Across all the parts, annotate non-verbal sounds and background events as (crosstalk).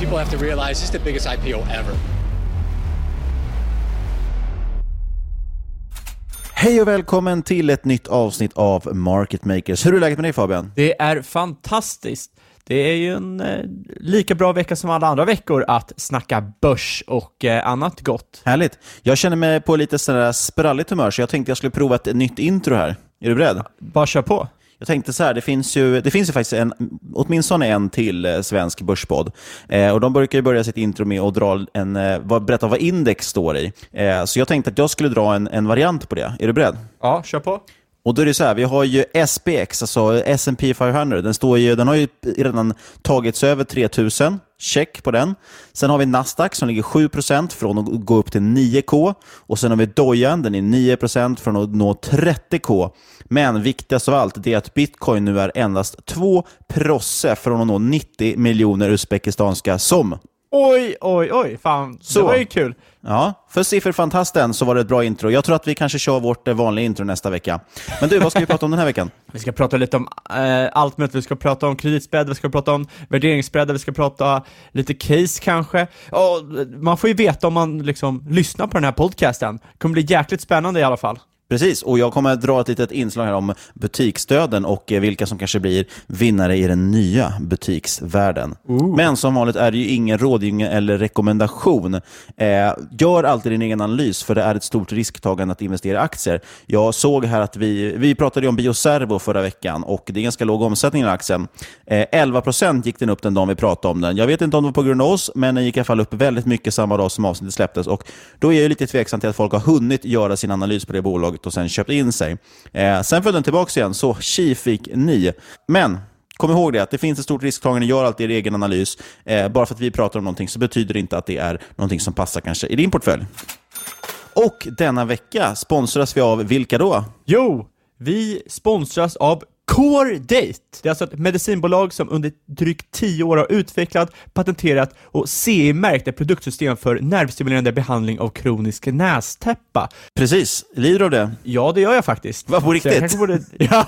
People have to realize this is the biggest IPO ever. Hej och välkommen till ett nytt avsnitt av Market Makers. Hur är läget med dig Fabian? Det är fantastiskt. Det är ju en eh, lika bra vecka som alla andra veckor att snacka börs och eh, annat gott. Härligt. Jag känner mig på lite sådär spralligt humör, så jag tänkte jag skulle prova ett nytt intro här. Är du beredd? Bara kör på. Jag tänkte så här, det finns ju, det finns ju faktiskt en, åtminstone en till eh, svensk börspodd. Eh, och de brukar ju börja sitt intro med att dra en, eh, berätta vad index står i. Eh, så jag tänkte att jag skulle dra en, en variant på det. Är du beredd? Ja, kör på. Och då är det så här, vi har ju SPX, alltså S&P 500. Den, står ju, den har ju redan tagits över 3000. Check på den. Sen har vi Nasdaq som ligger 7% från att gå upp till 9K. Och sen har vi Dojan, den är 9% från att nå 30K. Men viktigast av allt det är att bitcoin nu är endast 2 prosse från att nå 90 miljoner uzbekistanska som. Oj, oj, oj. Fan, Så. det var ju kul. Ja, för sifferfantasten så var det ett bra intro. Jag tror att vi kanske kör vårt eh, vanliga intro nästa vecka. Men du, vad ska vi prata om den här veckan? (laughs) Vi ska prata lite om eh, allt möjligt. Vi ska prata om kreditspread, vi ska prata om värderingsspread, vi ska prata lite case kanske. Och man får ju veta om man liksom lyssnar på den här podcasten. Det kommer bli jäkligt spännande i alla fall. Precis, och jag kommer att dra ett litet inslag här om butiksdöden och eh, vilka som kanske blir vinnare i den nya butiksvärlden. Men som vanligt är det ju ingen rådgivning eller rekommendation. Eh, gör alltid din egen analys, för det är ett stort risktagande att investera i aktier. Jag såg här att vi, vi pratade om Bioservo förra veckan och det är ganska låg omsättning i aktien. Eh, 11% gick den upp den dagen vi pratade om den. Jag vet inte om det var på grund av oss, men den gick i alla fall upp väldigt mycket samma dag som avsnittet släpptes. Och då är jag lite tveksam till att folk har hunnit göra sin analys på det bolaget och sen köpt in sig. Eh, sen föll den tillbaka igen, så tji fick ni. Men Kom ihåg det, att det finns ett stort risktagande, gör alltid er egen analys. Eh, bara för att vi pratar om någonting så betyder det inte att det är någonting som passar kanske i din portfölj. Och denna vecka sponsras vi av vilka då? Jo, vi sponsras av Core Date. Det är alltså ett medicinbolag som under drygt 10 år har utvecklat, patenterat och CE-märkt ett produktsystem för nervstimulerande behandling av kronisk nästäppa. Precis, lider du av det? Ja, det gör jag faktiskt. Vad, på riktigt? Borde... (laughs) Ja.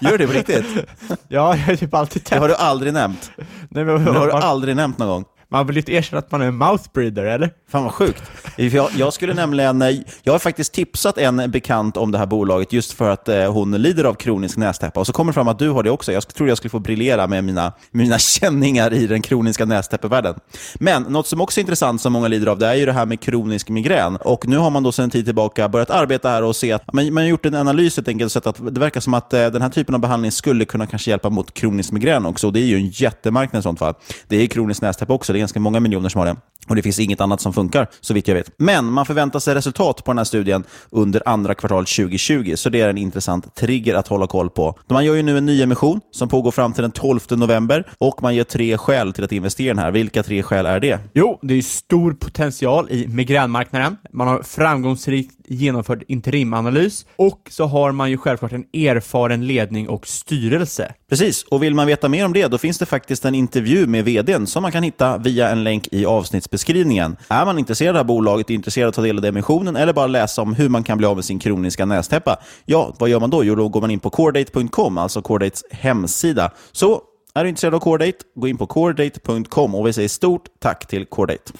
Gör det på riktigt? ja, jag har typ alltid Det täppt. har du aldrig nämnt. Nej, men, Det har du aldrig nämnt någon gång. Man vill inte erkänna att man är en mouthbreeder, eller? Fan vad sjukt. Jag, jag skulle nämligen, eh, jag har faktiskt tipsat en bekant om det här bolaget just för att eh, hon lider av kronisk nästäppa. Och så kommer det fram att du har det också. Jag tror jag skulle få briljera med mina, mina (laughs) känningar i den kroniska nästäppevärlden. Men något som också är intressant som många lider av, det är ju det här med kronisk migrän. Och nu har man då sedan en tid tillbaka börjat arbeta här och se att man, man har gjort en analys helt enkelt, så att det verkar som att eh, den här typen av behandling skulle kunna kanske hjälpa mot kronisk migrän också. Och det är ju en jättemarknad i sånt fall. Det är kronisk nästäppa också. Det är ganska många miljoner som har det. Och det finns inget annat som funkar, så vitt jag vet. Men man förväntar sig resultat på den här studien under andra kvartalet 2020, så det är en intressant trigger att hålla koll på. Man gör ju nu en nyemission som pågår fram till den 12 november och man ger tre skäl till att investera i den här. Vilka tre skäl är det? Jo, det är stor potential i migränmarknaden. Man har framgångsrikt genomfört interimanalys och så har man ju självklart en erfaren ledning och styrelse. Precis, och vill man veta mer om det, då finns det faktiskt en intervju med vdn som man kan hitta via en länk i avsnittsbeskrivningen. Är man intresserad av det här bolaget, intresserad av att ta del av emissionen eller bara läsa om hur man kan bli av med sin kroniska nästäppa, ja, vad gör man då? Jo, då går man in på coredate.com, alltså Coredates hemsida. Så är du intresserad av Coredate, gå in på coredate.com och vi säger stort tack till Coredate.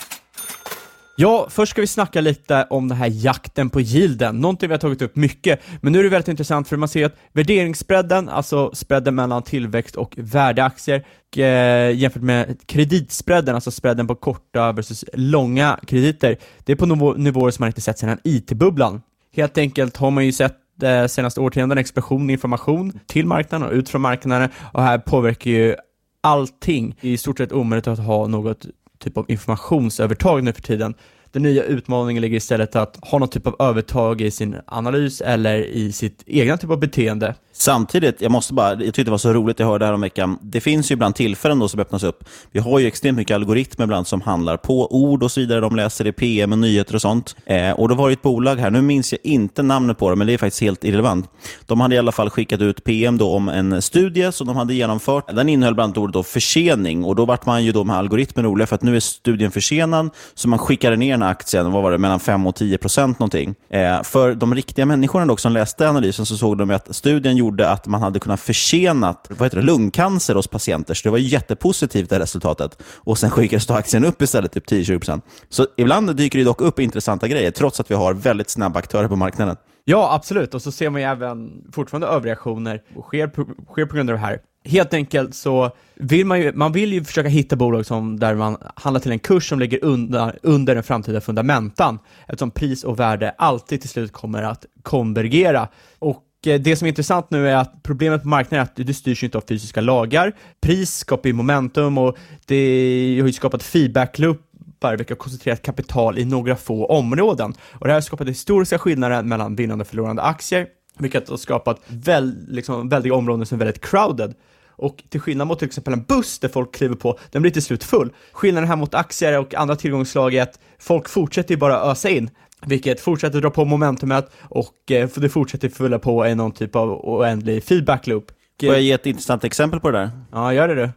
Ja, först ska vi snacka lite om den här jakten på yielden, någonting vi har tagit upp mycket, men nu är det väldigt intressant för man ser att värderingsspreaden, alltså spreaden mellan tillväxt och värdeaktier, eh, jämfört med kreditspreaden, alltså spreaden på korta versus långa krediter, det är på nivåer som man inte sett sedan IT-bubblan. Helt enkelt har man ju sett eh, senaste årtionden explosion i information till marknaden och ut från marknaden och här påverkar ju allting. Det är i stort sett omöjligt att ha något typ av informationsövertag nu för tiden. Den nya utmaningen ligger istället att ha någon typ av övertag i sin analys eller i sitt egna typ av beteende. Samtidigt, jag måste bara, jag tyckte det var så roligt jag hörde här om veckan. Det finns ju ibland tillfällen då som öppnas upp. Vi har ju extremt mycket algoritmer ibland som handlar på ord och så vidare. De läser i PM och nyheter och sånt. Eh, och då var det ett bolag här, nu minns jag inte namnet på det, men det är faktiskt helt irrelevant. De hade i alla fall skickat ut PM då om en studie som de hade genomfört. Den innehöll bland annat ordet då försening och då vart man ju då med algoritmen roliga för att nu är studien försenad, så man skickade ner den här aktien, vad var det, mellan 5 och 10 procent någonting. Eh, för de riktiga människorna dock som läste analysen så såg de att studien gjorde att man hade kunnat försena vad heter det, lungcancer hos patienter. Så det var jättepositivt det resultatet. Och sen skickades då aktien upp istället, typ 10-20 procent. Så ibland dyker det dock upp intressanta grejer, trots att vi har väldigt snabba aktörer på marknaden. Ja, absolut. Och så ser man ju även fortfarande överreaktioner sker på, sker på grund av det här. Helt enkelt så vill man ju, man vill ju försöka hitta bolag som, där man handlar till en kurs som ligger under, under den framtida fundamentan, eftersom pris och värde alltid till slut kommer att konvergera. Och eh, det som är intressant nu är att problemet på marknaden är att det styrs inte av fysiska lagar. Pris skapar ju momentum och det har ju skapat feedbackluppar vilka har koncentrerat kapital i några få områden. Och det här har skapat historiska skillnader mellan vinnande och förlorande aktier, vilket har skapat väl, liksom, väldiga områden som är väldigt crowded. Och till skillnad mot till exempel en buss där folk kliver på, den blir till slut full. Skillnaden här mot aktier och andra tillgångsslag är att folk fortsätter ju bara ösa in vilket fortsätter dra på momentumet och eh, det fortsätter fylla på i någon typ av oändlig feedback loop. Får jag ge ett intressant exempel på det där? Ja, gör det du.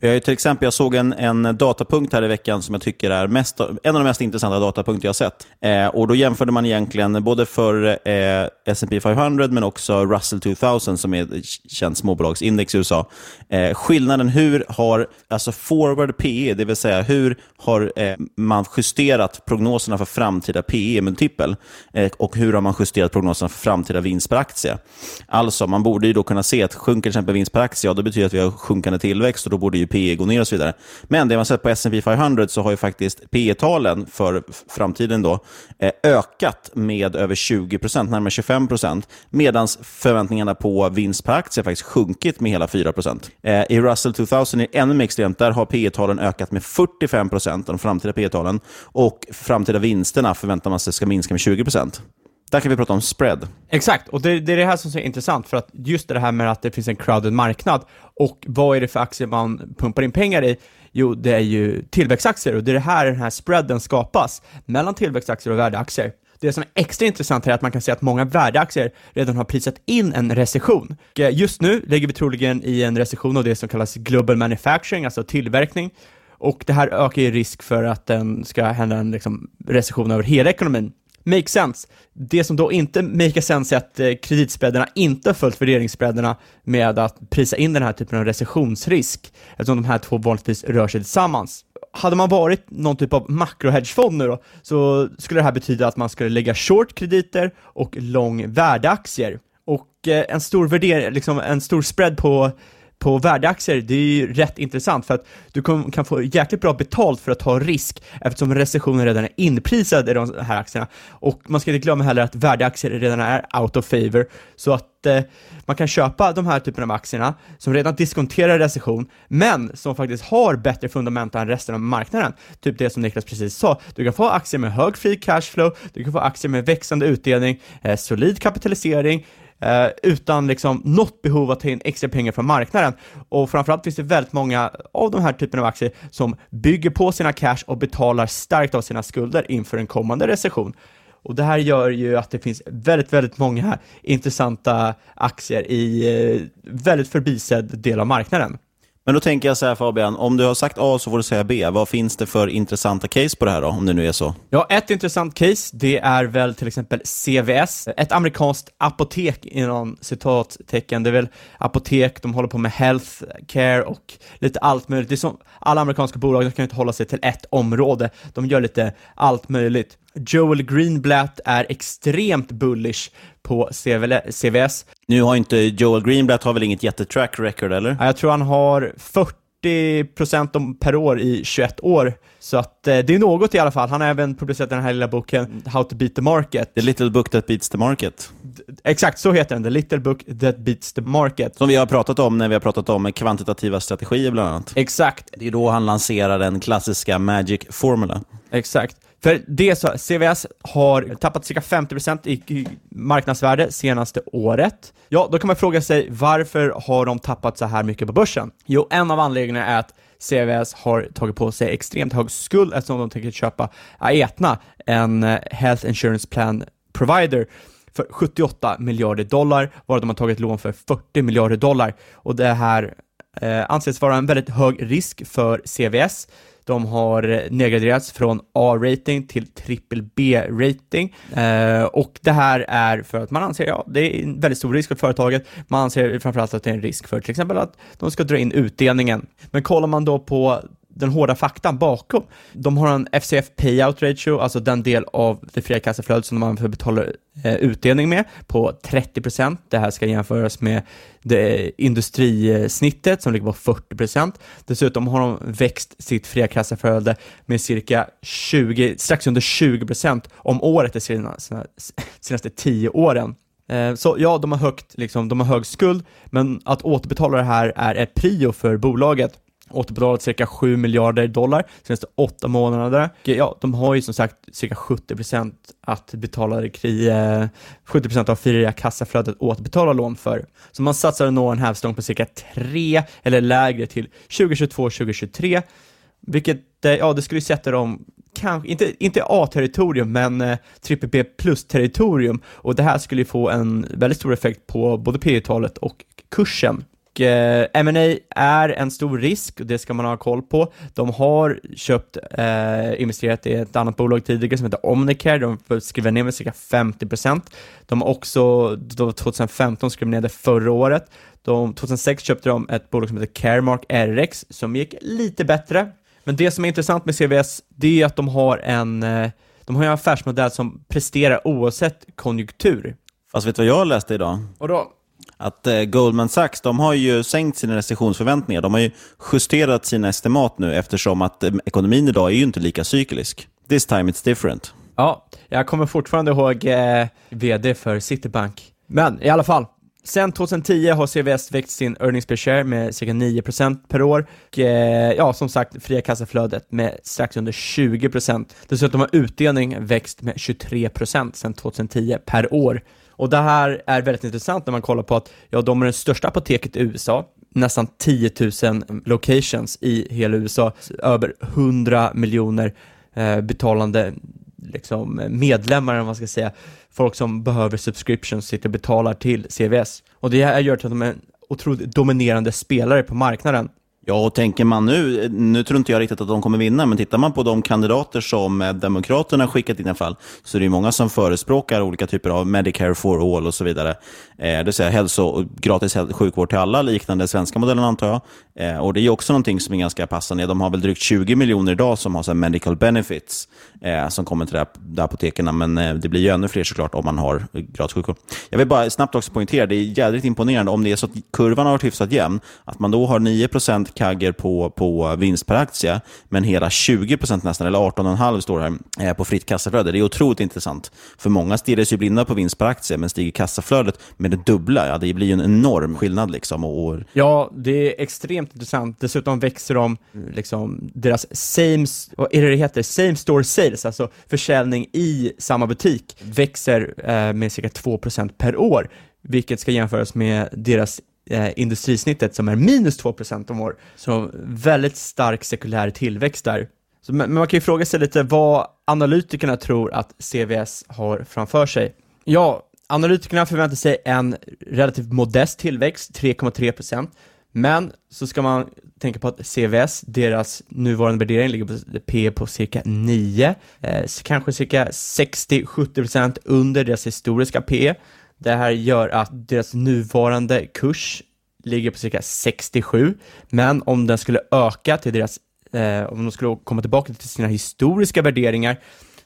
Vi har ju till exempel, jag såg en, en datapunkt här i veckan som jag tycker är mest, en av de mest intressanta datapunkter jag har sett. Eh, och Då jämförde man egentligen både för eh, S&P 500 men också Russell 2000 som är ett känt småbolagsindex i USA. Eh, skillnaden hur har, alltså forward PE, det vill säga hur har eh, man justerat prognoserna för framtida PE-multipel eh, och hur har man justerat prognoserna för framtida vinst per aktie. Alltså, man borde ju då kunna se att sjunker till exempel vinst per aktie, ja, då betyder det att vi har sjunkande tillväxt och då borde ju PE går ner och så vidare. Men det man sett på S&P 500 så har ju faktiskt PE-talen för framtiden då eh, ökat med över 20% närmare 25% medan förväntningarna på vinst per aktie faktiskt sjunkit med hela 4 eh, I Russell 2000 är det ännu mer extremt. Där har PE-talen ökat med 45 de framtida PE-talen och framtida vinsterna förväntar man sig ska minska med 20 där kan vi prata om spread. Exakt, och det, det, är det här som är intressant, för att just det här med att det finns en crowded marknad, och vad är det för aktier man pumpar in pengar i? Jo, det är ju tillväxtaktier, och det är det här den här spreaden skapas, mellan tillväxtaktier och värdeaktier. Det som är extra intressant är att man kan se att många värdeaktier redan har prisat in en recession. Eh, just nu ligger vi troligen i en recession av det som kallas global manufacturing, alltså tillverkning, och det här ökar ju risk för att den ska hända en liksom, recession över hela ekonomin make sense. Det som då inte make sense är att eh, kreditspreadarna inte har följt värderingsspreadarna med att prisa in den här typen av recessionsrisk, eftersom de här två vanligtvis rör sig tillsammans. hade man varit någon typ av makrohedgefond nu då, så skulle det här betyda att man skulle lägga short krediter och lång värdeaktier. Och eh, en stor värdering, liksom en stor spread på på värdeaktier, det är ju rätt intressant för att du kan få jäkligt bra betalt för att ta risk eftersom recessionen redan är inprisad i de här aktierna. Och man ska inte glömma heller att värdeaktier redan är out of favor, så att eh, man kan köpa de här typerna av aktierna som redan diskonterar recession, men som faktiskt har bättre fundamenta än resten av marknaden. Typ det som Niklas precis sa, du kan få aktier med hög free cashflow, du kan få aktier med växande utdelning, eh, solid kapitalisering, eh, utan liksom något behov att ta in extra pengar från marknaden. Och framförallt finns det väldigt många av de här typerna av aktier som bygger på sina cash och betalar starkt av sina skulder inför en kommande recession. Och det här gör ju att det finns väldigt, väldigt många intressanta aktier i eh, väldigt förbisedd del av marknaden. Men då tänker jag så här Fabian, om du har sagt A så får du säga B. Vad finns det för intressanta case på det här då, om det nu är så? Ja, ett intressant case, det är väl till exempel CVS, ett amerikanskt apotek inom citattecken. Det är väl apotek, de håller på med healthcare och lite allt möjligt. Det är som alla amerikanska bolag, de kan ju inte hålla sig till ett område. De gör lite allt möjligt. Joel Greenblatt är extremt bullish på CVS. Nu har inte Joel Greenblatt har väl inget jättetrack record, eller? Jag tror han har 40% per år i 21 år. Så att eh, det är något i alla fall. Han har även publicerat den här lilla boken How to beat the market. The little book that beats the market. Exakt, så heter den. The little book that beats the market. Som vi har pratat om när vi har pratat om kvantitativa strategier bland annat. Exakt. Det är då han lanserar den klassiska magic formula. Exakt. För det så, CVS har tappat cirka 50% i marknadsvärde senaste året. Ja, då kan man fråga sig varför har de tappat så här mycket på börsen? Jo, en av anledningarna är att CVS har tagit på sig extremt hög skuld eftersom de tänker köpa Aetna, en eh, health insurance plan provider för 78 miljarder dollar, varav de har tagit lån för 40 miljarder dollar. Och det här eh, anses vara en väldigt hög risk för CVS de har nedgraderats från A-rating till triple B-rating eh, och det här är för att man anser, ja, det är en väldigt stor risk för företaget. Man anser framförallt att det är en risk för till exempel att de ska dra in utdelningen. Men kollar man då på den hårda faktan bakom. De har en FCF payout ratio, alltså den del av det fria kassaflödet som de använder för att betala eh, utdelning med, på 30% Det här ska jämföras med det industrisnittet som ligger på 40% Dessutom har de växt sitt fria kassaflöde med cirka 20, strax under 20% om året de senaste, senaste 10 åren. Eh, så ja, de har, högt, liksom, de har hög skuld, men att återbetala det här är ett prio för bolaget återbetalat cirka 7 miljarder dollar senaste åtta månaderna. Ja, de har ju som sagt cirka 70% att betala krig, 70% eh, av fria kassaflödet återbetala lån för. Så man satsar att nå en hävstång på cirka 3 eller lägre till 2022-2023, vilket, eh, ja, det skulle ju sätta dem kanske, inte, inte A-territorium, men eh, B plus-territorium och det här skulle ju få en väldigt stor effekt på både P talet och kursen eh, M&A är en stor risk och det ska man ha koll på. De har köpt, eh, investerat i ett annat bolag tidigare som heter Omnicare, de skriva ner med cirka 50%. De har också, då 2015 skrev ner det förra året. De, 2006 köpte de ett bolag som heter Caremark RX som gick lite bättre. Men det som är intressant med CVS, det är att de har en, eh, de har en affärsmodell som presterar oavsett konjunktur. Fast vet du vad jag läste idag? Och då? Att eh, Goldman Sachs de har ju sänkt sina recessionsförväntningar. De har ju justerat sina estimat nu eftersom att eh, ekonomin idag är ju inte lika cyklisk. This time it's different. Ja, jag kommer fortfarande ihåg eh, vd för Citibank. Men i alla fall, Sen 2010 har CVS växt sin earnings per share med cirka 9% per år och eh, ja, som sagt, fria kassaflödet med strax under 20%. Dessutom har utdelning växt med 23% sedan 2010 per år. Och det här är väldigt intressant när man kollar på att ja, de är det största apoteket i USA, nästan 10 000 locations i hela USA, över 100 miljoner eh, betalande liksom, medlemmar, om man ska säga, folk som behöver subscriptions sitter och betalar till CVS. Och det här gör att de är en otroligt dominerande spelare på marknaden. Ja, och tänker man nu, nu tror inte jag riktigt att de kommer vinna, men tittar man på de kandidater som eh, Demokraterna skickat in i alla fall, så är det många som förespråkar olika typer av Medicare for all och så vidare. Eh, det vill säga hälso, gratis sjukvård till alla, liknande svenska modellen antar jag. Eh, och Det är också någonting som är ganska passande. De har väl drygt 20 miljoner idag som har så medical benefits eh, som kommer till det här, apoteken. Men eh, det blir ju ännu fler såklart om man har gratis sjukvård. Jag vill bara snabbt också poängtera, det är jädrigt imponerande om det är så att kurvan har varit hyfsat jämn, att man då har 9% kagger på, på vinst per aktie, men hela 20% nästan, eller 18,5% står här, eh, på fritt kassaflöde. Det är otroligt intressant. För många stirrar sig blinda på vinst per aktie, men stiger kassaflödet med det dubbla, ja, det blir ju en enorm skillnad. Liksom, och... Ja, det är extremt intressant. Dessutom växer de, liksom, deras same, vad är det det heter, same store sales, alltså försäljning i samma butik, växer eh, med cirka 2% per år, vilket ska jämföras med deras eh, industrisnittet som är minus 2% om år. Så väldigt stark sekulär tillväxt där. Så, men man kan ju fråga sig lite vad analytikerna tror att CVS har framför sig. Ja, analytikerna förväntar sig en relativt modest tillväxt, 3,3 men så ska man tänka på att CVS, deras nuvarande värdering ligger på P på cirka 9, eh, kanske cirka 60-70% under deras historiska P. Det här gör att deras nuvarande kurs ligger på cirka 67, men om den skulle öka till deras, eh, om de skulle komma tillbaka till sina historiska värderingar,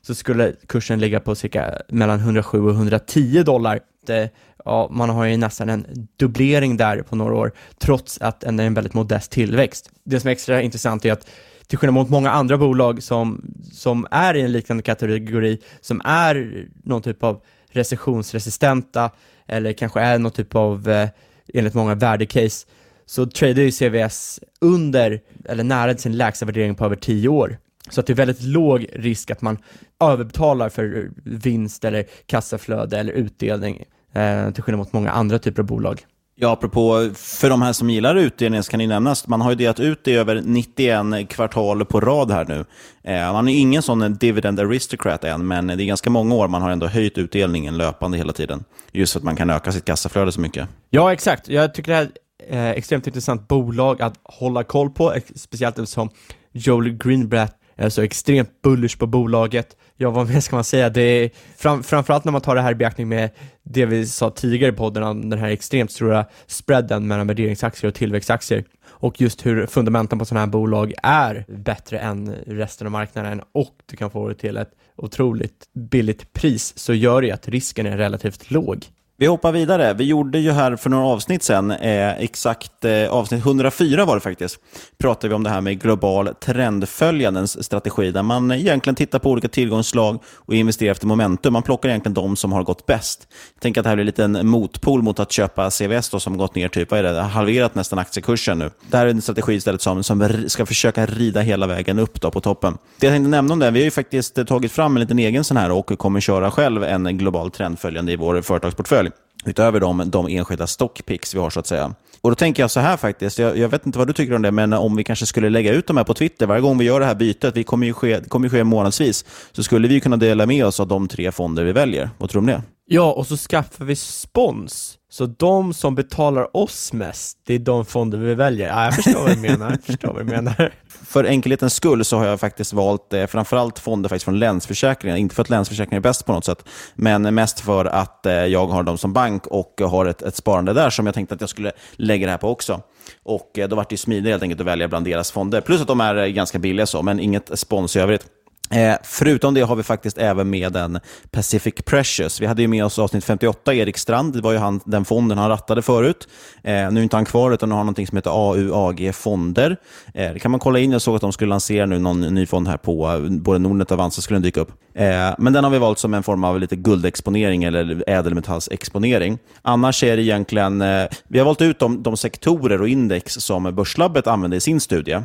så skulle kursen ligga på cirka mellan 107 och 110 dollar. Det, ja, man har ju nästan en dubblering där på några år, trots att det är en väldigt modest tillväxt. Det som är extra intressant är att till skillnad mot många andra bolag som, som är i en liknande kategori, som är någon typ av recessionsresistenta eller kanske är någon typ av, eh, enligt många, värdecase, så tradar ju CVS under, eller nära sin lägsta värdering på över 10 år. Så att det är väldigt låg risk att man överbetalar för vinst eller kassaflöde eller utdelning, eh, till skillnad mot många andra typer av bolag. Ja, apropå, för de här som gillar utdelning så kan det nämnas, man har ju delat ut det över 91 kvartal på rad här nu. Eh, man är ingen sån dividend aristocrat än, men det är ganska många år man har ändå höjt utdelningen löpande hela tiden. Just för att man kan öka sitt kassaflöde så mycket. Ja, exakt. Jag tycker det här är ett extremt intressant bolag att hålla koll på, speciellt eftersom Joel Greenblatt jag är så extremt bullish på bolaget. Ja, vad mer ska man säga? Det är fram, framförallt när man tar det här i beaktning med det vi sa tidigare i podden om den här extremt stora spreaden mellan värderingsaktier och tillväxtaktier och just hur fundamenten på sådana här bolag är bättre än resten av marknaden och du kan få det till ett otroligt billigt pris så gör det att risken är relativt låg. Vi hoppar vidare. Vi gjorde ju här för några avsnitt sen, eh, exakt eh, avsnitt 104 var det faktiskt, pratade vi om det här med global trendföljandens strategi, där man egentligen tittar på olika tillgångsslag och investerar efter momentum. Man plockar egentligen de som har gått bäst. Jag tänker att det här blir lite en motpol mot att köpa CVS då, som gått ner typ, vad är det, halverat nästan aktiekursen nu. Det här är en strategi istället som, som ska försöka rida hela vägen upp då på toppen. Det jag tänkte nämna om det, vi har ju faktiskt eh, tagit fram en liten egen sån här och kommer köra själv en global trendföljande i vår företagsportfölj utöver de, de enskilda stockpicks vi har så att säga. Och Då tänker jag så här faktiskt, jag, jag, vet inte vad du tycker om det, men om vi kanske skulle lägga ut de här på Twitter varje gång vi gör det här bytet, vi kommer ju ske, det kommer ju ske månadsvis, så skulle vi kunna dela med oss av de tre fonder vi väljer. Vad tror du om det? Ja, och så skaffar vi spons. Så de som betalar oss mest, det är de fonder vi väljer. Ja, jag förstår vad du menar. Jag förstår vad du menar. För enkelhetens skull så har jag faktiskt valt eh, framförallt fonder faktiskt från Länsförsäkringar. Inte för att Länsförsäkringar är bäst på något sätt, men mest för att eh, jag har dem som bank och har ett, ett sparande där som jag tänkte att jag skulle lägga det här på också. Och eh, Då vart det smidigare helt enkelt att välja bland deras fonder. Plus att de är eh, ganska billiga, så, men inget spons i övrigt. Eh, förutom det har vi faktiskt även med en Pacific Precious. Vi hade ju med oss avsnitt 58, Erik Strand. Det var ju han, den fonden han rattade förut. Eh, nu är inte han kvar, utan nu har han någonting som heter AUAG Fonder. Eh, det kan man kolla in. Jag såg att de skulle lansera nu någon ny fond här på både Nordnet och Avanza skulle den dyka upp. Eh, men den har vi valt som en form av lite guldexponering eller ädelmetallsexponering. Annars är det egentligen, eh, vi har valt ut de, de sektorer och index som Börslabbet använder i sin studie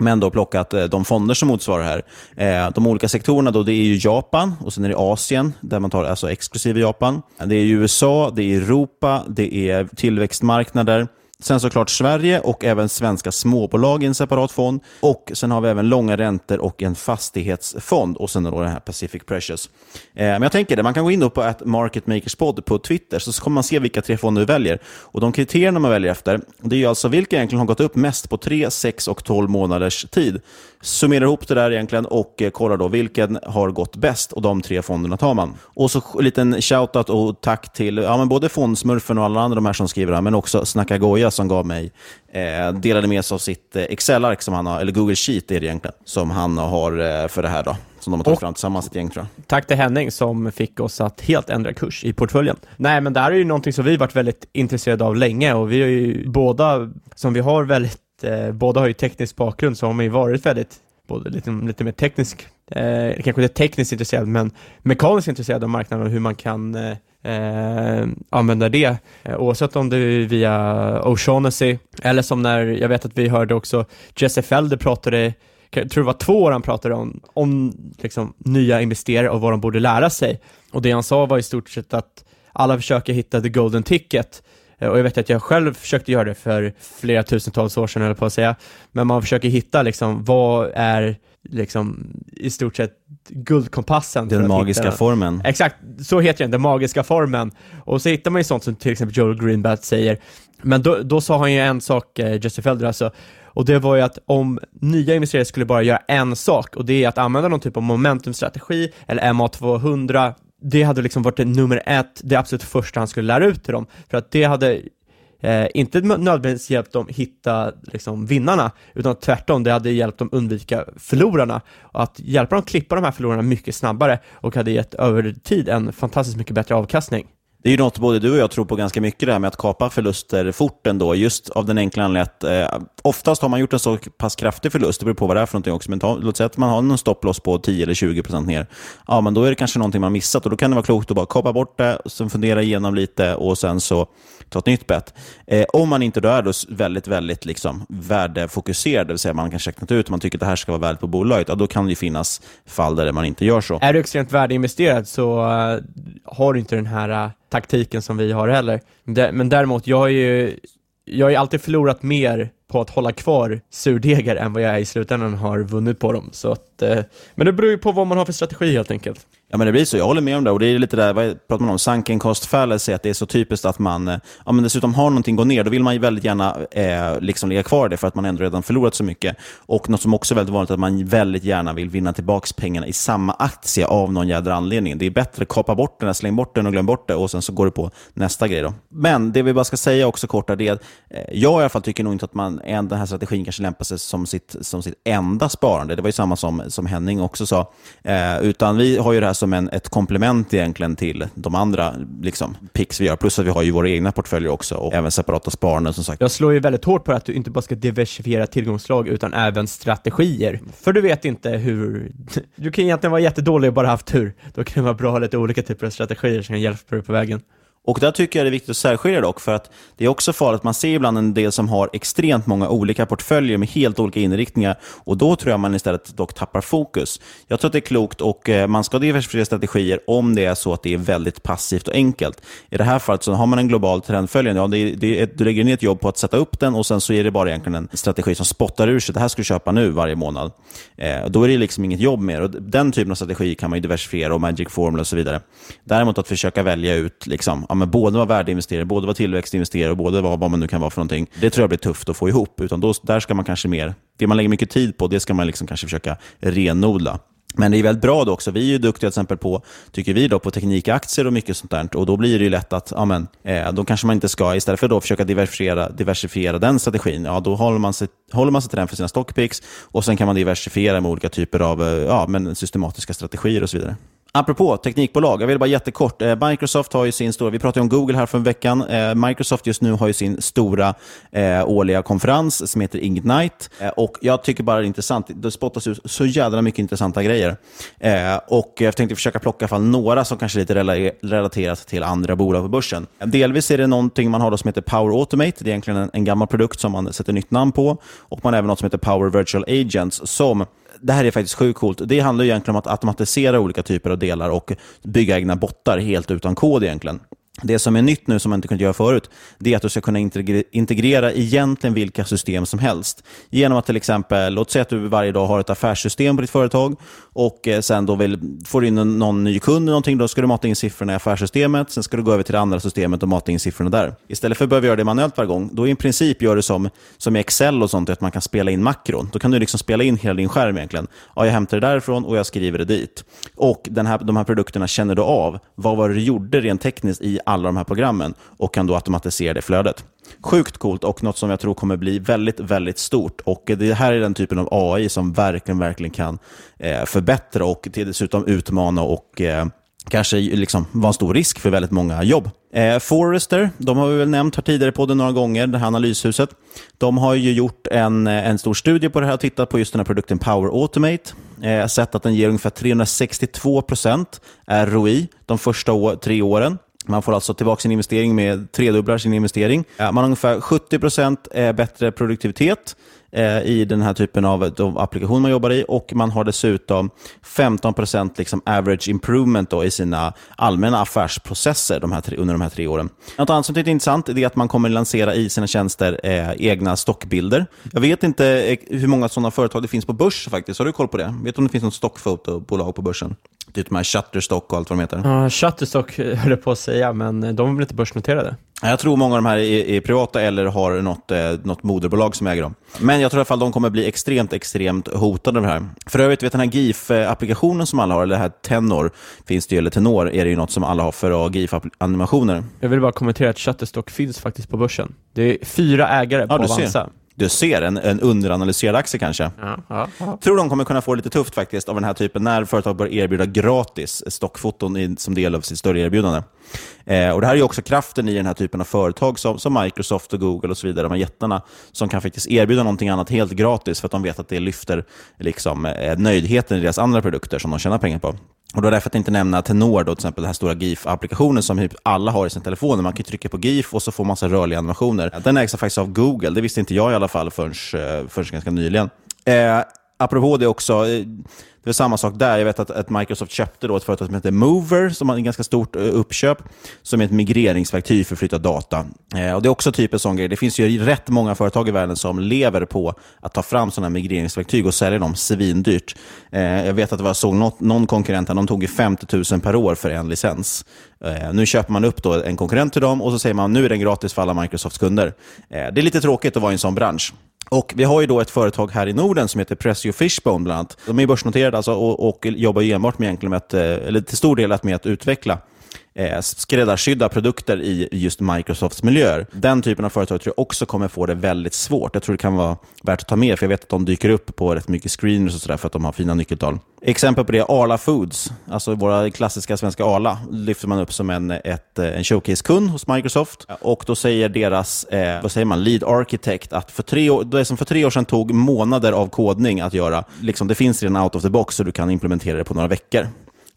men då plockat eh, de fonder som motsvarar här. Eh, de olika sektorerna då, det är ju Japan och sen är det Asien, där man tar alltså exklusive Japan. Det är USA, det är Europa, det är tillväxtmarknader. Sen såklart Sverige och även svenska småbolag i en separat fond. Och Sen har vi även långa räntor och en fastighetsfond. Och sen då den här Pacific Precious. Eh, men jag tänker det, man kan gå in på ett på Twitter så kommer man se vilka tre fonder vi väljer. Och De kriterierna man väljer efter det är alltså vilka egentligen har gått upp mest på 3, 6 och 12 månaders tid summerar ihop det där egentligen och eh, kollar då vilken har gått bäst och de tre fonderna tar man. Och så en liten shoutout och tack till ja, men både Fondsmurfen och alla andra de här som skriver här, men också Snacka Goja som gav mig, eh, delade med sig av sitt eh, Excel-ark som han har, eller Google Sheet är det egentligen, som han har eh, för det här då. Som de har tagit Och- fram tillsammans, ett gäng tror jag. Tack till Henning som fick oss att helt ändra kurs i portföljen. Nej, men det här är ju någonting som vi varit väldigt intresserade av länge och vi har ju båda, som vi har väldigt, eh, båda har ju teknisk bakgrund, så har man ju varit väldigt, både lite, lite mer teknisk, eh, kanske inte tekniskt intresserad, men mekaniskt intresserad av marknaden och hur man kan eh, eh, använda det, eh, oavsett om det är via O'Shaughnessy, eller som när, jag vet att vi hörde också Jesse Felder pratade jag tror det var två år han pratade om, om liksom, nya investerare och vad de borde lära sig. Och det han sa var i stort sett att alla försöker hitta the golden ticket. Eh, Och jag vet att jag själv försökte göra det för flera tusentals år sedan, eller på att säga. Men man försöker hitta liksom, vad är liksom i stort sett guldkompassen. Den magiska hitta- formen. Exakt, så heter den, den magiska formen. Och så hittar man ju sånt som till exempel Joel Greenblatt säger. Men då, då sa han ju en sak, eh, Jesse Felder alltså, och det var ju att om nya investerare skulle bara göra en sak, och det är att använda någon typ av momentumstrategi, eller MA200, det hade liksom varit det nummer ett, det absolut första han skulle lära ut till dem. För att det hade eh, inte nödvändigtvis hjälpt dem hitta liksom, vinnarna, utan tvärtom, det hade hjälpt dem undvika förlorarna. Och att hjälpa dem klippa de här förlorarna mycket snabbare och hade gett över tid en fantastiskt mycket bättre avkastning. Det är ju något både du och jag tror på ganska mycket, det här med att kapa förluster fort ändå, just av den enkla anledningen att eh, oftast har man gjort en så pass kraftig förlust, det beror på vad det är för någonting också, men ta, låt säga att man har en stopploss på 10 eller 20 procent ner. Ja, men då är det kanske någonting man missat och då kan det vara klokt att bara kapa bort det, sen fundera igenom lite och sen så ta ett nytt bett. Eh, om man inte då är då väldigt, väldigt liksom värdefokuserad, det vill säga man kan räknat ut och man tycker att det här ska vara värdet på bolaget, ja, då kan det ju finnas fall där man inte gör så. Är du extremt värdeinvesterad så eh, har du inte den här eh, taktiken som vi har heller. Men däremot, jag har ju jag har ju alltid förlorat mer på att hålla kvar surdegar än vad jag i slutändan har vunnit på dem. Så att, eh, men det beror ju på vad man har för strategi helt enkelt. Ja, men det blir så. Jag håller med om det. Och det är lite där, vad pratar man om? Sunken cost fallacy, att det är så typiskt att man eh, ja, men dessutom har någonting gå ner. Då vill man ju väldigt gärna eh, liksom ligga kvar i det för att man ändå redan förlorat så mycket. Och något som också är väldigt vanligt är att man väldigt gärna vill vinna tillbaka pengarna i samma aktie av någon jädra anledning. Det är bättre att kapa bort den, släng bort den och glöm bort det och sen så går du på nästa grej. Då. Men det vi bara ska säga också kort är att eh, jag i alla fall tycker nog inte att man, en, den här strategin kanske lämpar sig som sitt, som sitt enda sparande. Det var ju samma som, som Henning också sa. Eh, utan vi har ju det här som en, ett komplement egentligen till de andra liksom, picks vi gör. Plus att vi har ju våra egna portföljer också och även separata sparanden som sagt. Jag slår ju väldigt hårt på att du inte bara ska diversifiera tillgångsslag utan även strategier. För du vet inte hur... (laughs) Du kan egentligen vara jättedålig och bara haft tur. Då kan det vara bra att ha lite olika typer av strategier som kan hjälpa dig på vägen. Och där tycker jag det är viktigt att särskilja dock, för att det är också farligt. Man ser ibland en del som har extremt många olika portföljer med helt olika inriktningar och då tror jag man istället dock tappar fokus. Jag tror att det är klokt och eh, man ska diversifiera strategier om det är så att det är väldigt passivt och enkelt. I det här fallet så har man en global trendföljande. Ja, det det är du lägger ner ett jobb på att sätta upp den och sen så är det bara egentligen en strategi som spottar ur sig. Det här ska du köpa nu varje månad. Eh, då är det liksom inget jobb mer. Och den typen av strategi kan man ju diversifiera och magic formula och så vidare. Däremot att försöka välja ut liksom, ja, men både vara värdeinvesterare, både vara tillväxtinvesterare och både vara vad man nu kan vara för någonting. Det tror jag blir tufft att få ihop. Utan då, där ska man kanske mer, det man lägger mycket tid på, det ska man liksom kanske försöka renodla. Men det är väldigt bra då också. Vi är ju duktiga till exempel på, tycker vi, då, på teknikaktier och mycket sånt där. Och då blir det ju lätt att, ja men, eh, då kanske man inte ska, istället för att då försöka diversifiera, diversifiera den strategin, ja då håller man, sig, håller man sig till den för sina stockpicks och sen kan man diversifiera med olika typer av eh, ja, men systematiska strategier och så vidare. Apropå teknikbolag, jag vill bara jättekort. Eh, Microsoft har ju sin stora, vi pratade om Google här för en veckan. Eh, Microsoft just nu har ju sin stora eh, årliga konferens som heter Ignite. Eh, och jag tycker bara det är intressant, det spottas ut så jädra mycket intressanta grejer. Eh, och jag tänkte försöka plocka fall några som kanske är lite relaterat till andra bolag på börsen. Delvis är det någonting man har då som heter Power Automate. Det är egentligen en, en gammal produkt som man sätter nytt namn på. Och man har även något som heter Power Virtual Agents som det här är faktiskt sjukt coolt. Det handlar egentligen om att automatisera olika typer av delar och bygga egna bottar helt utan kod egentligen. Det som är nytt nu, som man inte kunde göra förut, det är att du ska kunna integrera egentligen vilka system som helst. Genom att till exempel, låt säga att du varje dag har ett affärssystem på ditt företag och eh, sen då vill, får du in någon ny kund eller någonting, då ska du mata in siffrorna i affärssystemet, sen ska du gå över till det andra systemet och mata in siffrorna där. Istället för att behöva göra det manuellt varje gång, då i princip gör du som, som i Excel och sånt, att man kan spela in makron. Då kan du liksom spela in hela din skärm egentligen. Ja, jag hämtar det därifrån och jag skriver det dit. Och den här, de här produkterna känner du av. Vad var det du gjorde rent tekniskt i alla de här programmen och kan då automatisera det flödet. Sjukt coolt och något som jag tror kommer bli väldigt, väldigt stort. Och Det här är den typen av AI som verkligen, verkligen kan eh, förbättra och dessutom utmana och eh, kanske liksom vara en stor risk för väldigt många jobb. Eh, Forrester, de har vi väl nämnt här tidigare på det några gånger, det här analyshuset. De har ju gjort en, eh, en stor studie på det här och tittat på just den här produkten Power Automate. Eh, sett att den ger ungefär 362% ROI de första år, tre åren. Man får alltså tillbaka sin investering med tredubblar sin investering. Man har ungefär 70% bättre produktivitet eh, i den här typen av de applikationer man jobbar i och man har dessutom 15% liksom average improvement då i sina allmänna affärsprocesser de tre, under de här tre åren. Något annat som är intressant är att man kommer lansera i sina tjänster eh, egna stockbilder. Jag vet inte eh, hur många sådana företag det finns på börs faktiskt. Har du koll på det? Vet du om det finns något stockfotobolag på börsen? Typ de här Shutterstock och allt vad de heter. Ja, Shutterstock (laughs) höll jag på att säga, men de är väl inte börsnoterade? Jag tror många av de här är, är privata eller har något, eh, något moderbolag som äger dem. Men jag tror i alla fall de kommer bli extremt, extremt hotade av det här. För övrigt, vet den här GIF-applikationen som alla har, eller det här Tenor, finns det ju, eller Tenor, är det ju något som alla har för att GIF-animationer. Jag vill bara kommentera att Shutterstock finns faktiskt på börsen. Det är fyra ägare på ja, Avanza. Du ser, en, en underanalyserad aktie kanske. Ja, ja, ja. Tror de kommer kunna få det lite tufft faktiskt av den här typen när företag börjar erbjuda gratis stockfoton i, som del av sitt större erbjudande. Eh, och Det här är också kraften i den här typen av företag som, som Microsoft och Google och så vidare, de här jättarna, som kan faktiskt erbjuda någonting annat helt gratis för att de vet att det lyfter liksom, eh, nöjdheten i deras andra produkter som de tjänar pengar på. Och då är därför att inte nämna Tenor, då, till exempel den här stora GIF-applikationen som typ alla har i sin telefon. Man kan trycka på GIF och så får man massa rörliga animationer. Den ägs faktiskt av Google, det visste inte jag i alla fall förrän, eh, förrän ganska nyligen. Eh, apropå det också, eh, det är samma sak där. Jag vet att, att Microsoft köpte då ett företag som heter Mover, som har ett ganska stort eh, uppköp, som är ett migreringsverktyg för att flytta data. Eh, och Det är också typ en sån grej. Det finns ju rätt många företag i världen som lever på att ta fram sådana migreringsverktyg och sälja dem svindyrt. Eh, jag vet att det var något, någon konkurrent, de tog 50 000 per år för en licens. Eh, nu köper man upp då en konkurrent till dem och så säger man nu är den gratis för alla Microsofts kunder. Eh, det är lite tråkigt att vara i en sån bransch. Och Vi har ju då ett företag här i Norden som heter Pressio Fishbone bland annat. De är börsnoterade alltså och, och jobbar enbart med, egentligen med att, eh, eller till stor del med att utveckla eh, skräddarsydda produkter i just Microsofts miljöer. Den typen av företag tror jag också kommer få det väldigt svårt. Jag tror det kan vara värt att ta med, för jag vet att de dyker upp på rätt mycket screeners och sådär för att de har fina nyckeltal. Exempel på det är Arla Foods, alltså våra klassiska svenska Arla, lyfter man upp som en, ett, en showcase-kund hos Microsoft. Och då säger deras eh, vad säger man, lead architect att för tre år, det som för tre år sedan tog månader av kodning att göra, liksom, det finns redan out of the box så du kan implementera det på några veckor.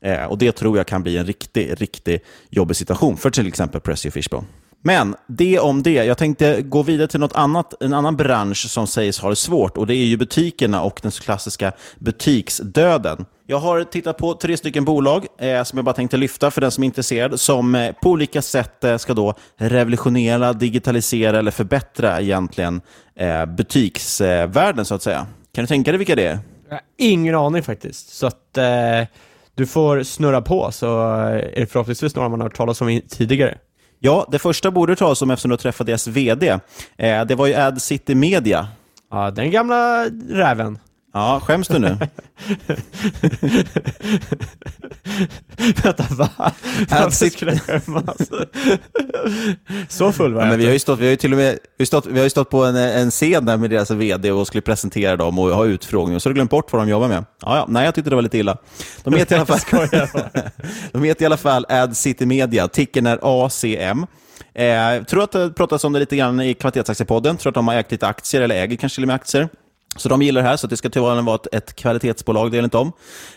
Eh, och Det tror jag kan bli en riktigt riktig jobbig situation för till exempel Pressio Fishbone. Men det om det. Jag tänkte gå vidare till något annat, en annan bransch som sägs ha det svårt och det är ju butikerna och den klassiska butiksdöden. Jag har tittat på tre stycken bolag eh, som jag bara tänkte lyfta för den som är intresserad, som eh, på olika sätt eh, ska då revolutionera, digitalisera eller förbättra egentligen eh, butiksvärlden så att säga. Kan du tänka dig vilka det är? Jag har ingen aning faktiskt. Så att eh, du får snurra på så är det förhoppningsvis några man har hört talas om tidigare. Ja, det första borde du ta som eftersom du träffade deras VD. Eh, det var ju Ad City Media. Ja, den gamla räven. Ja, skäms du nu? (laughs) Vänta, va? Varför skulle jag skämmas? Så full var ja, men vi har ju stått, vi har ju till och med, vi, stått, vi har stått på en, en scen där med deras vd och skulle presentera dem och ha utfrågning. Så har du glömt bort vad de jobbar med. Ja, ja, nej, jag tyckte det var lite illa. De heter i alla (laughs) fall, (laughs) de heter i alla fall Ad City Media. Ticken är ACM. Eh, jag tror att det pratas om det lite grann i Kvalitetsaktiepodden. Tror att de har ägt lite aktier, eller äger kanske till och med aktier. Så de gillar det här, så det ska tyvärr vara ett, ett kvalitetsbolag, det är inte om.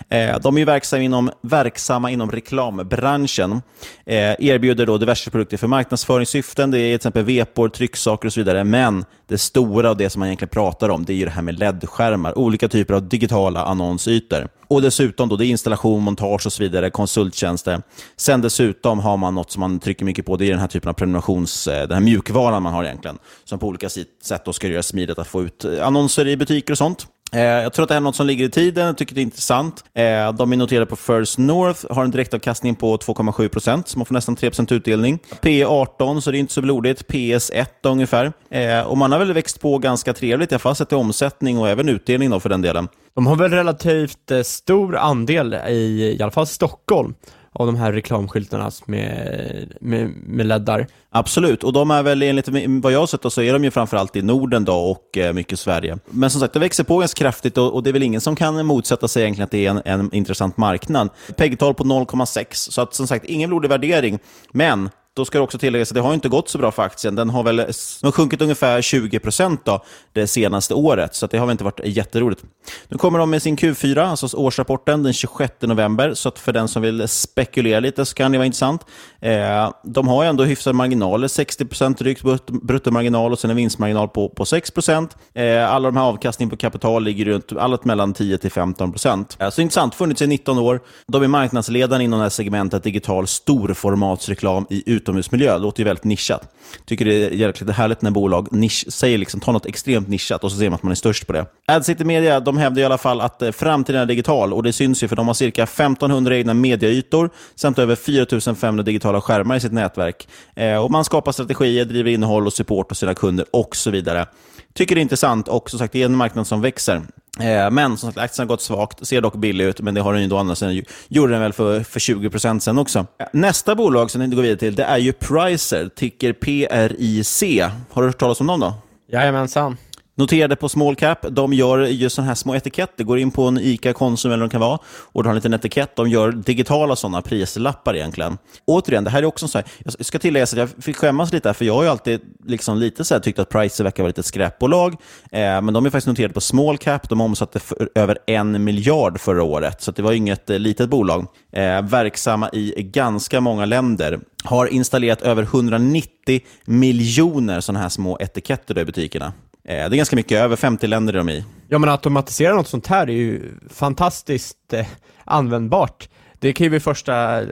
Eh, de är verksamma inom, verksamma inom reklambranschen. Eh, erbjuder då diverse produkter för marknadsföringssyften, det är till exempel vepor, trycksaker och så vidare. Men det stora och det som man egentligen pratar om, det är ju det här med LED-skärmar, olika typer av digitala annonsytor. Och dessutom då, det är installation, montage och så vidare, konsulttjänster. Sen dessutom har man något som man trycker mycket på, det är den här typen av prenumerations, eh, den här mjukvaran man har egentligen, som på olika sätt då ska göra smidigt att få ut eh, annonser i butiker och sånt. Eh, jag tror att det här är något som ligger i tiden, jag tycker det är intressant. Eh, de är noterade på First North, har en direktavkastning på 2,7 procent, så man får nästan 3 procent utdelning. P 18, så det är inte så blodigt. PS 1 ungefär. Eh, och man har väl växt på ganska trevligt, i alla fall sett till omsättning och även utdelning då för den delen. De har väl relativt eh, stor andel i, i alla fall Stockholm av de här reklamskyltarna med, med, med leddar. Absolut, och de är väl enligt vad jag har sett så är de ju framförallt i Norden då och eh, mycket Sverige. Men som sagt, det växer på ganska kraftigt och, och det är väl ingen som kan motsätta sig egentligen att det är en, en intressant marknad. PEG-tal på 0,6, så att som sagt ingen blodig värdering. Men då ska det också tilläggas att det har inte gått så bra för aktien. Den har väl den har sjunkit ungefär 20 procent det senaste året, så det har väl inte varit jätteroligt. Nu kommer de med sin Q4, alltså årsrapporten, den 26 november, så att för den som vill spekulera lite så kan det vara intressant. Eh, de har ändå hyfsade marginaler, 60 procent drygt bruttomarginal och sen en vinstmarginal på, på 6 procent. Eh, alla de här avkastningen på kapital ligger runt allt mellan 10 till 15 procent. Eh, så intressant, funnits i 19 år. De är marknadsledaren inom det här segmentet digital storformatsreklam i ut utomhusmiljö. Det låter ju väldigt nischat. Tycker det är jäkligt härligt när bolag nisch, säger liksom, ta något extremt nischat och så ser man att man är störst på det. AdCity Media de hävdar i alla fall att eh, framtiden är digital och det syns ju för de har cirka 1500 egna medieytor samt över 4500 digitala skärmar i sitt nätverk. Eh, och Man skapar strategier, driver innehåll och support hos sina kunder och så vidare. Tycker det är intressant och som sagt, det är en marknad som växer. Eh, men som sagt, aktien har gått svagt, ser dock billig ut, men det har den ju då annars sen gjorde den väl för, för 20% sen också. Nästa bolag som vi går vidare till, det är ju Pricer, ticker PRIC. Har du hört talas om dem då? Jajamensan. Noterade på small cap, de gör ju sådana här små etiketter. Går in på en ICA Konsum eller vad det kan vara och du har en liten etikett. De gör digitala sådana prislappar egentligen. Återigen, det här är också så här, jag ska tillägga att jag fick skämmas lite här, för jag har ju alltid liksom lite så här tyckt att Pricer verkar vara lite skräpbolag. Eh, men de är faktiskt noterade på small cap. De omsatte för över en miljard förra året, så det var inget eh, litet bolag. Eh, verksamma i ganska många länder. Har installerat över 190 miljoner sådana här små etiketter i butikerna. Eh, det är ganska mycket, över 50 länder är de i. Ja, men att automatisera något sånt här är ju fantastiskt eh, användbart. Det kan ju vid första,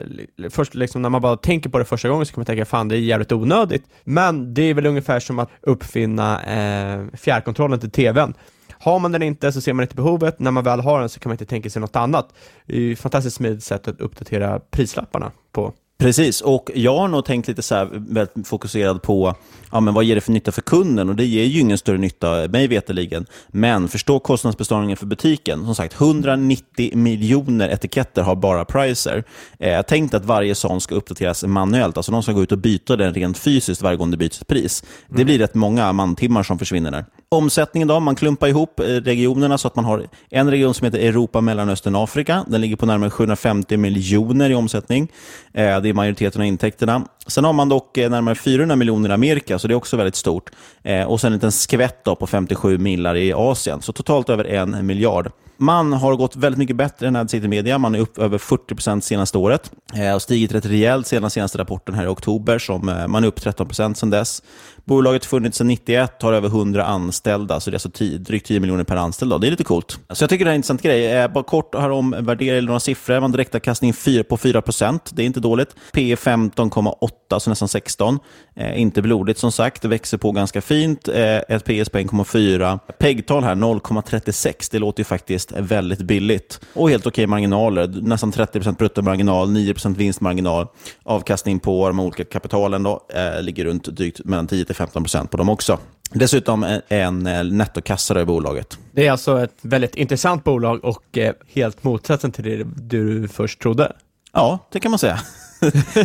först liksom när man bara tänker på det första gången så kan man tänka fan det är jävligt onödigt. Men det är väl ungefär som att uppfinna eh, fjärrkontrollen till tvn. Har man den inte så ser man inte behovet, när man väl har den så kan man inte tänka sig något annat. Det är ju ett fantastiskt smidigt sätt att uppdatera prislapparna på. Precis, och jag har nog tänkt lite så här, väldigt fokuserad på ja, men vad ger det för nytta för kunden? Och det ger ju ingen större nytta, mig veterligen. Men förstå kostnadsbesparingen för butiken. Som sagt, 190 miljoner etiketter har bara Pricer. Eh, jag tänkte att varje sån ska uppdateras manuellt. Alltså de ska gå ut och byta den rent fysiskt varje gång det byts pris. Det mm. blir rätt många mantimmar som försvinner där. Omsättningen då, man klumpar ihop eh, regionerna så att man har en region som heter Europa, Mellanöstern, Afrika. Den ligger på närmare 750 miljoner i omsättning. Eh, det är majoriteten av intäkterna. Sen har man dock eh, närmare 400 miljoner i Amerika, så det är också väldigt stort. Och sen en liten skvätt på 57 millar i Asien, så totalt över en miljard. Man har gått väldigt mycket bättre än AdCity Media. Man är upp över 40 procent senaste året eh, och stigit rätt rejält sedan senaste rapporten här i oktober. Som eh, man är upp 13 procent sedan dess. Bolaget har funnits sedan 91, har över 100 anställda, så det är alltså 10, drygt 10 miljoner per anställd. Då. Det är lite coolt. Så jag tycker det är en intressant grej. Eh, bara kort här om värdera några siffror. Man direktavkastning 4 på 4% Det är inte dåligt. P 15,8, så nästan 16. Eh, inte blodigt som sagt. Det växer på ganska fint. Eh, ett PS på 1,4. PEG-tal här 0,36. Det låter ju faktiskt väldigt billigt. Och helt okej marginaler. Nästan 30% bruttomarginal, 9% vinstmarginal. Avkastning på de olika kapitalen då, eh, ligger runt drygt mellan 10 15% på dem också. Dessutom en eh, nettokassare i bolaget. Det är alltså ett väldigt intressant bolag och eh, helt motsatsen till det du först trodde. Ja, det kan man säga.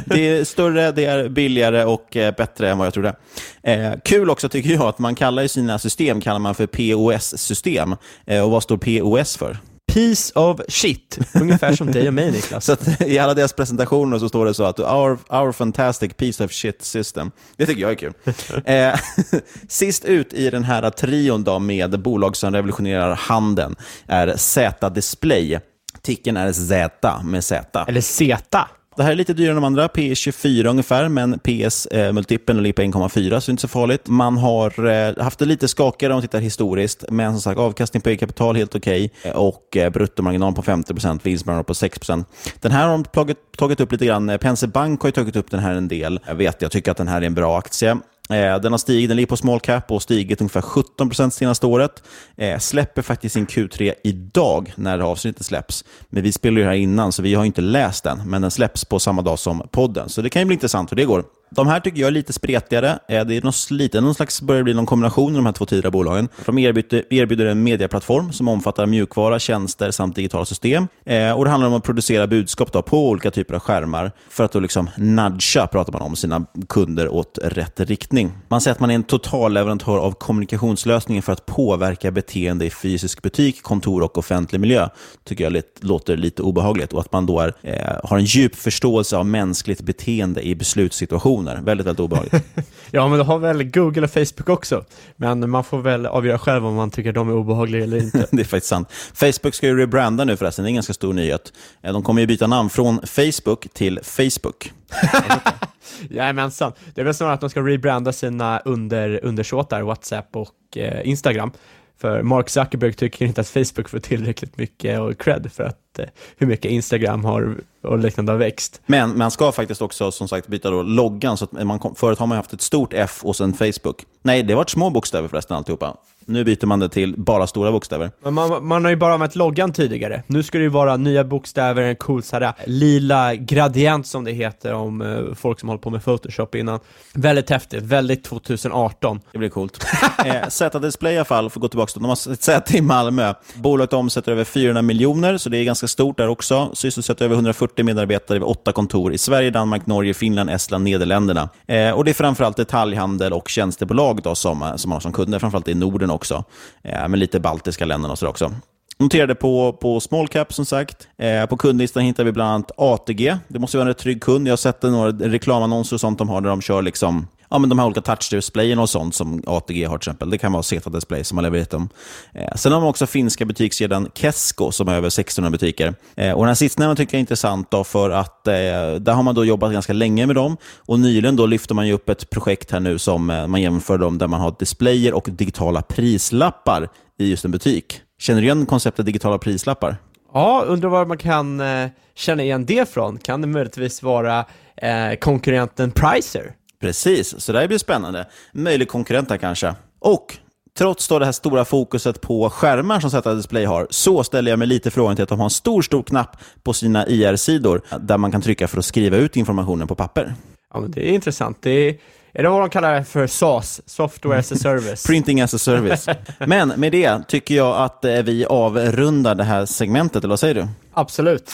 Det är större, det är billigare och eh, bättre än vad jag trodde. Eh, kul också tycker jag att man kallar sina system kallar man för POS-system. Eh, och vad står POS för? piece of shit, ungefär som dig och mig Niklas. (laughs) Så att, I alla deras presentationer så står det så att our, our fantastic piece of shit system. Det tycker jag är kul. (laughs) eh, (laughs) sist ut i den här trion då med bolag som revolutionerar handeln är Z Display. Ticken är Z med Z. Eller Z det här är lite dyrare än de andra. P 24 ungefär, men PS-multipeln eh, ligger på 1,4 så det är inte så farligt. Man har eh, haft det lite skakigare om man tittar historiskt, men som sagt avkastning på eget kapital helt okej okay. och eh, bruttomarginal på 50% vinstmarginal på 6% Den här har de tagit, tagit upp lite grann. Penser Bank har ju tagit upp den här en del. Jag vet, jag tycker att den här är en bra aktie. Eh, den har stigit, den ligger på small cap och stigit ungefär 17 senaste året. Eh, släpper faktiskt sin Q3 idag när det avsnittet släpps. Men vi spelar ju här innan så vi har inte läst den, men den släpps på samma dag som podden. Så det kan ju bli intressant hur det går. De här tycker jag är lite spretigare. Eh, det är något, lite, någon slags, börjar bli någon kombination av de här två tidigare bolagen. De erbjuder, erbjuder en medieplattform som omfattar mjukvara, tjänster samt digitala system. Eh, och Det handlar om att producera budskap då på olika typer av skärmar för att då liksom nudga, pratar man om, sina kunder åt rätt riktning. Man säger att man är en totalleverantör av kommunikationslösningar för att påverka beteende i fysisk butik, kontor och offentlig miljö. tycker jag låter lite obehagligt. Och att man då är, eh, har en djup förståelse av mänskligt beteende i beslutssituationer funktioner. Väldigt, väldigt obehagligt. (laughs) ja, men då har väl Google och Facebook också. Men man får väl avgöra själv om man tycker de är obehagliga eller inte. (laughs) det är faktiskt sant. Facebook ska ju rebranda nu förresten, det är en ganska stor nyhet. Eh, de kommer ju byta namn från Facebook till Facebook. (laughs) Jajamensan. Det är väl snarare att de ska rebranda sina under, undersåtar, WhatsApp och eh, Instagram. För Mark Zuckerberg tycker inte att Facebook får tillräckligt mycket och cred för att, eh, hur mycket Instagram har och liknande har växt. Men man ska faktiskt också som sagt byta då loggan. Så att man, förut har man haft ett stort F och sen Facebook. Nej, det har varit små bokstäver förresten alltihopa. Nu byter man det till bara stora bokstäver. Men man, man har ju bara använt loggan tidigare. Nu ska det ju vara nya bokstäver, en cool så här, lila gradient som det heter om uh, folk som håller på med Photoshop innan. Väldigt häftigt, väldigt 2018. Det blir coolt. (laughs) eh, Z-display i alla fall, för att gå tillbaka till de har ett säte i Malmö. Bolaget omsätter över 400 miljoner, så det är ganska Ganska stort där också. Sysselsätter över 140 medarbetare vid åtta kontor i Sverige, Danmark, Norge, Finland, Estland, Nederländerna. Eh, och det är framförallt detaljhandel och tjänstebolag då som, eh, som man har som kunder, framförallt i Norden också. Eh, med lite baltiska länderna och så också. Noterade på, på small cap som sagt. Eh, på kundlistan hittar vi bland annat ATG. Det måste vara en rätt trygg kund. Jag har sett några reklamannonser och sånt de har där de kör liksom ja, men de här olika touchdisplayen och sånt som ATG har till exempel. Det kan vara Zeta Display som har levererat dem. Eh, sen har man också finska butikskedjan Kesko som har över 600 butiker. Eh, och den här sistnämnda tycker jag är intressant då för att eh, där har man då jobbat ganska länge med dem. Och nyligen då lyfter man ju upp ett projekt här nu som eh, man jämför dem där man har displayer och digitala prislappar i just en butik. Känner du igen konceptet digitala prislappar? Ja, undrar var man kan eh, känna igen det från. Kan det möjligtvis vara eh, konkurrenten Pricer? Precis, så det här blir spännande. Möjlig konkurrent här kanske. Och trots då det här stora fokuset på skärmar som Zeta Display har, så ställer jag mig lite frågan till att de har en stor, stor knapp på sina IR-sidor där man kan trycka för att skriva ut informationen på papper. Ja, men det är intressant. Det är, är det vad de kallar för SAS, Software as a Service? (laughs) Printing as a Service. Men med det tycker jag att eh, vi avrundar det här segmentet, eller vad säger du? Absolut.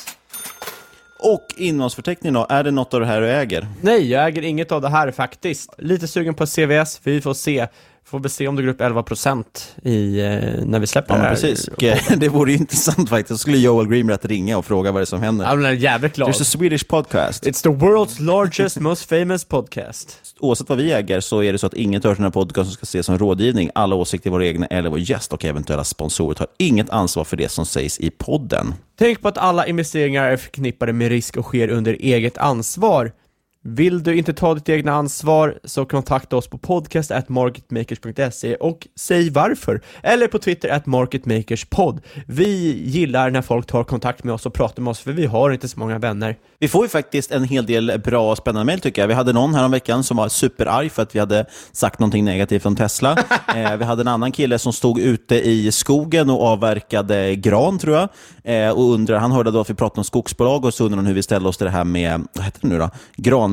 Och innehållsförteckningen då, är det något av det här du äger? Nej, jag äger inget av det här faktiskt. Lite sugen på CVS, vi får se. Får vi se om det går upp 11% i, eh, när vi släpper ja, det här. precis. (laughs) Och, det vore ju intressant faktiskt. Då skulle Joel Greenblatt ringa och fråga vad det är som händer. Jag är jävligt glad. There's a Swedish podcast. It's the world's largest, most famous podcast. Oavsett vad vi äger så är det så att inget av den här podcasten ska ses som rådgivning. Alla åsikter är våra egna eller vår gäst och eventuella sponsorer tar inget ansvar för det som sägs i podden. Tänk på att alla investeringar är förknippade med risk och sker under eget ansvar. Vill du inte ta ditt egna ansvar så kontakta oss på podcast.marketmakers.se och säg varför. Eller på Twitter at marketmakerspod. Vi gillar när folk tar kontakt med oss och pratar med oss för vi har inte så många vänner. Vi får ju faktiskt en hel del bra och spännande mejl tycker jag. Vi hade någon här om veckan som var superarg för att vi hade sagt någonting negativt om Tesla. (laughs) eh, vi hade en annan kille som stod ute i skogen och avverkade gran tror jag. Eh, och undrar, han hörde då att vi pratade om skogsbolag och så undrade han hur vi ställer oss till det här med, vad heter det nu då?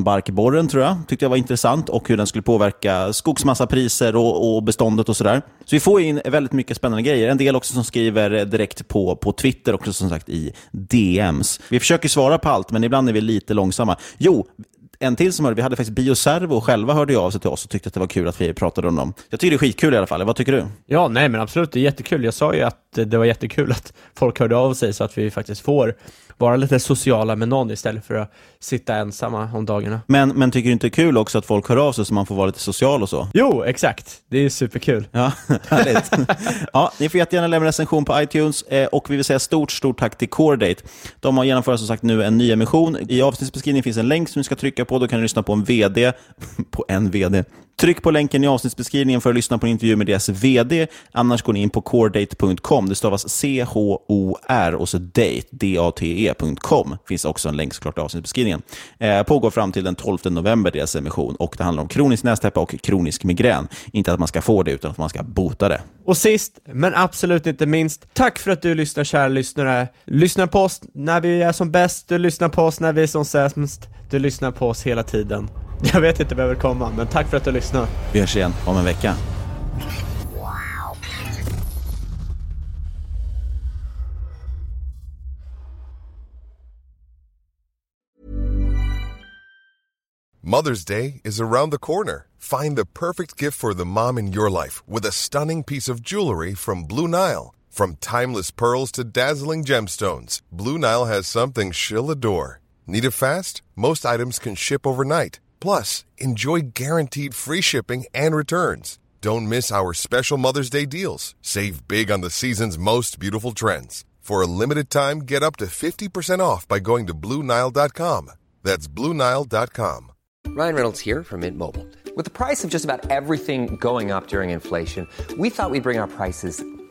Granbarkborren tror jag, tyckte jag var intressant och hur den skulle påverka skogsmassapriser och, och beståndet och sådär. Så vi får in väldigt mycket spännande grejer. En del också som skriver direkt på, på Twitter också som sagt i DMs. Vi försöker svara på allt, men ibland är vi lite långsamma. Jo, en till som hörde, vi hade faktiskt Bioservo själva hörde av sig till oss och tyckte att det var kul att vi pratade om dem. Jag tycker det är skitkul i alla fall. Vad tycker du? Ja, nej men absolut, det är jättekul. Jag sa ju att det var jättekul att folk hörde av sig så att vi faktiskt får vara lite sociala med någon istället för att sitta ensamma om dagarna. Men, men tycker du inte det är kul också att folk hör av sig så man får vara lite social och så? Jo, exakt. Det är superkul. Ja, (laughs) härligt. ja, ni får jättegärna lämna recension på iTunes eh, och vi vill säga stort, stort tack till CoreDate. De har genomfört som sagt nu en ny emission. I avsnittsbeskrivningen finns en länk som du ska trycka på. Då kan du lyssna på en VD, (laughs) på en VD. Tryck på länken i avsnittsbeskrivningen för att lyssna på en intervju med deras VD. Annars går ni in på coredate.com. Det stavas C-H-O-R och så date, D-A-T-E.com. finns också en länk såklart i avsnittsbeskrivningen. Eh, pågår fram till den 12 november, deras emission. Och det handlar om kronisk nästäppa och kronisk migrän. Inte att man ska få det, utan att man ska bota det. Och sist, men absolut inte minst, tack för att du lyssnar kära lyssnare. Lyssna på oss när vi är som bäst, du lyssnar på oss när vi är som sämst, du lyssnar på oss hela tiden. (laughs) Jag vet inte vill komma, men tack för att du lyssnar. Vi hörs igen om en vecka. Mother's Day is around the corner. Find the perfect gift for the mom in your life with a stunning piece of jewelry from Blue Nile. From timeless pearls to dazzling gemstones, Blue Nile has something she'll adore. Need it fast? Most items can ship overnight. Plus, enjoy guaranteed free shipping and returns. Don't miss our special Mother's Day deals. Save big on the season's most beautiful trends. For a limited time, get up to 50% off by going to Bluenile.com. That's Bluenile.com. Ryan Reynolds here from Mint Mobile. With the price of just about everything going up during inflation, we thought we'd bring our prices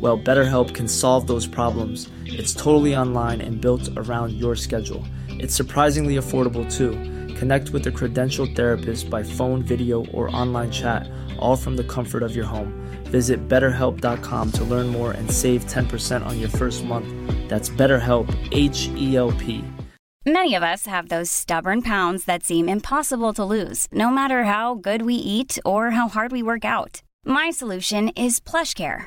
Well, BetterHelp can solve those problems. It's totally online and built around your schedule. It's surprisingly affordable too. Connect with a credentialed therapist by phone, video, or online chat, all from the comfort of your home. Visit betterhelp.com to learn more and save 10% on your first month. That's BetterHelp, H E L P. Many of us have those stubborn pounds that seem impossible to lose, no matter how good we eat or how hard we work out. My solution is PlushCare.